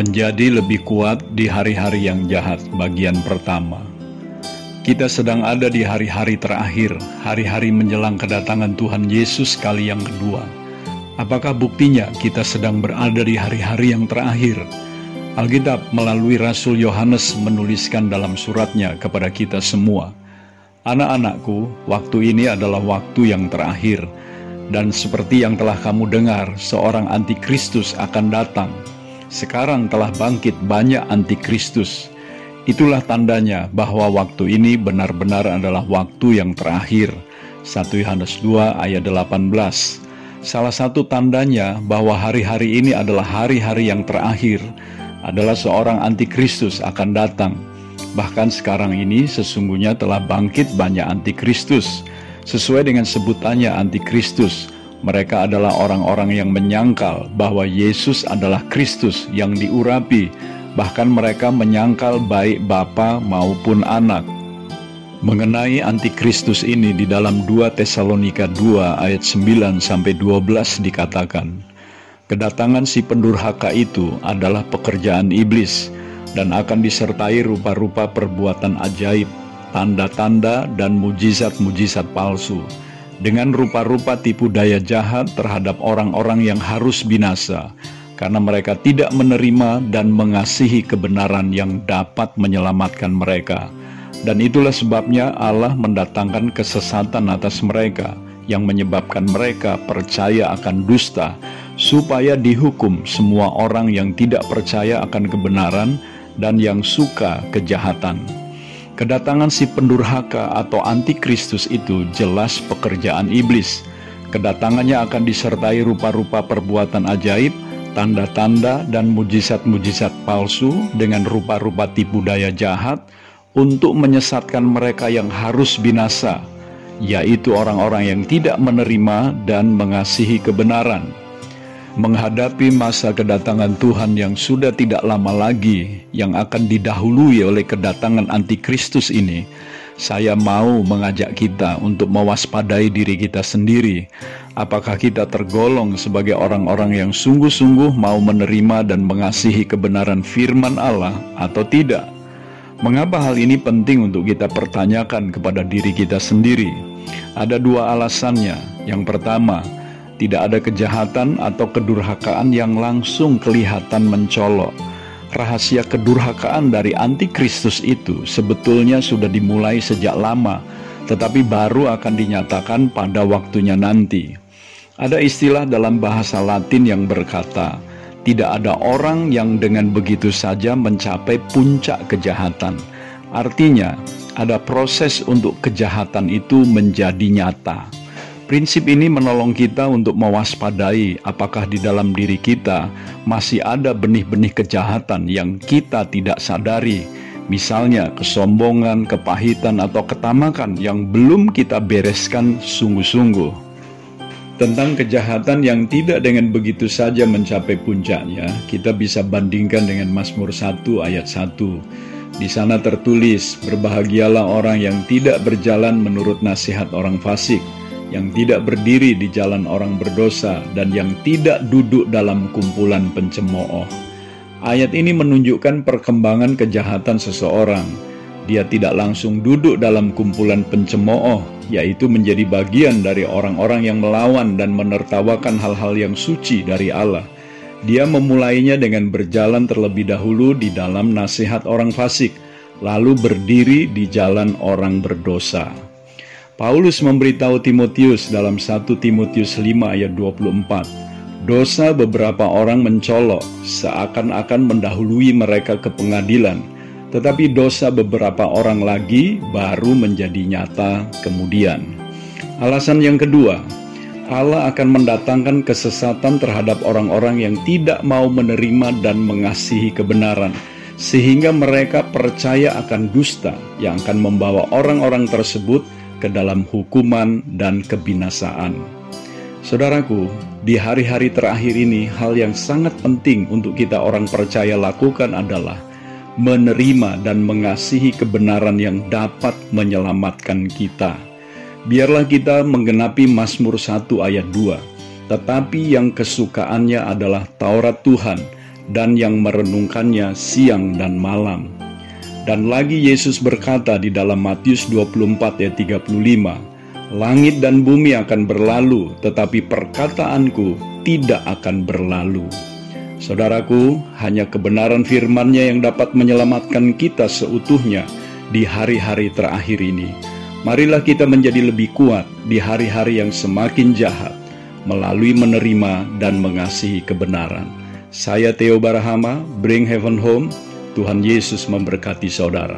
Menjadi lebih kuat di hari-hari yang jahat, bagian pertama. Kita sedang ada di hari-hari terakhir, hari-hari menjelang kedatangan Tuhan Yesus kali yang kedua. Apakah buktinya kita sedang berada di hari-hari yang terakhir? Alkitab melalui Rasul Yohanes menuliskan dalam suratnya kepada kita semua, Anak-anakku, waktu ini adalah waktu yang terakhir, dan seperti yang telah kamu dengar, seorang antikristus akan datang. Sekarang telah bangkit banyak antikristus. Itulah tandanya bahwa waktu ini benar-benar adalah waktu yang terakhir. 1 Yohanes 2 ayat 18 Salah satu tandanya bahwa hari-hari ini adalah hari-hari yang terakhir adalah seorang antikristus akan datang Bahkan sekarang ini sesungguhnya telah bangkit banyak antikristus. Sesuai dengan sebutannya antikristus, mereka adalah orang-orang yang menyangkal bahwa Yesus adalah Kristus yang diurapi. Bahkan mereka menyangkal baik Bapa maupun anak. Mengenai antikristus ini di dalam 2 Tesalonika 2 ayat 9 sampai 12 dikatakan, kedatangan si pendurhaka itu adalah pekerjaan iblis dan akan disertai rupa-rupa perbuatan ajaib, tanda-tanda, dan mujizat-mujizat palsu, dengan rupa-rupa tipu daya jahat terhadap orang-orang yang harus binasa, karena mereka tidak menerima dan mengasihi kebenaran yang dapat menyelamatkan mereka. Dan itulah sebabnya Allah mendatangkan kesesatan atas mereka, yang menyebabkan mereka percaya akan dusta, supaya dihukum semua orang yang tidak percaya akan kebenaran dan yang suka kejahatan. Kedatangan si pendurhaka atau antikristus itu jelas pekerjaan iblis. Kedatangannya akan disertai rupa-rupa perbuatan ajaib, tanda-tanda dan mujizat-mujizat palsu dengan rupa-rupa tipu daya jahat untuk menyesatkan mereka yang harus binasa, yaitu orang-orang yang tidak menerima dan mengasihi kebenaran menghadapi masa kedatangan Tuhan yang sudah tidak lama lagi, yang akan didahului oleh kedatangan antikristus ini, saya mau mengajak kita untuk mewaspadai diri kita sendiri. Apakah kita tergolong sebagai orang-orang yang sungguh-sungguh mau menerima dan mengasihi kebenaran firman Allah atau tidak? Mengapa hal ini penting untuk kita pertanyakan kepada diri kita sendiri? Ada dua alasannya. Yang pertama, tidak ada kejahatan atau kedurhakaan yang langsung kelihatan mencolok. Rahasia kedurhakaan dari antikristus itu sebetulnya sudah dimulai sejak lama, tetapi baru akan dinyatakan pada waktunya nanti. Ada istilah dalam bahasa Latin yang berkata, "Tidak ada orang yang dengan begitu saja mencapai puncak kejahatan." Artinya, ada proses untuk kejahatan itu menjadi nyata. Prinsip ini menolong kita untuk mewaspadai apakah di dalam diri kita masih ada benih-benih kejahatan yang kita tidak sadari. Misalnya kesombongan, kepahitan, atau ketamakan yang belum kita bereskan sungguh-sungguh. Tentang kejahatan yang tidak dengan begitu saja mencapai puncaknya, kita bisa bandingkan dengan Mazmur 1 ayat 1. Di sana tertulis, berbahagialah orang yang tidak berjalan menurut nasihat orang fasik, yang tidak berdiri di jalan orang berdosa, dan yang tidak duduk dalam kumpulan pencemooh. Ayat ini menunjukkan perkembangan kejahatan seseorang. Dia tidak langsung duduk dalam kumpulan pencemooh, yaitu menjadi bagian dari orang-orang yang melawan dan menertawakan hal-hal yang suci dari Allah. Dia memulainya dengan berjalan terlebih dahulu di dalam nasihat orang fasik, lalu berdiri di jalan orang berdosa. Paulus memberitahu Timotius dalam 1 Timotius 5 ayat 24, dosa beberapa orang mencolok seakan-akan mendahului mereka ke pengadilan, tetapi dosa beberapa orang lagi baru menjadi nyata kemudian. Alasan yang kedua, Allah akan mendatangkan kesesatan terhadap orang-orang yang tidak mau menerima dan mengasihi kebenaran, sehingga mereka percaya akan dusta yang akan membawa orang-orang tersebut ke dalam hukuman dan kebinasaan. Saudaraku, di hari-hari terakhir ini, hal yang sangat penting untuk kita orang percaya lakukan adalah menerima dan mengasihi kebenaran yang dapat menyelamatkan kita. Biarlah kita menggenapi Mazmur 1 ayat 2, tetapi yang kesukaannya adalah Taurat Tuhan, dan yang merenungkannya siang dan malam. Dan lagi Yesus berkata di dalam Matius 24 ayat 35, Langit dan bumi akan berlalu, tetapi perkataanku tidak akan berlalu. Saudaraku, hanya kebenaran firman-Nya yang dapat menyelamatkan kita seutuhnya di hari-hari terakhir ini. Marilah kita menjadi lebih kuat di hari-hari yang semakin jahat melalui menerima dan mengasihi kebenaran. Saya Theo Barahama, Bring Heaven Home. Tuhan Yesus memberkati saudara.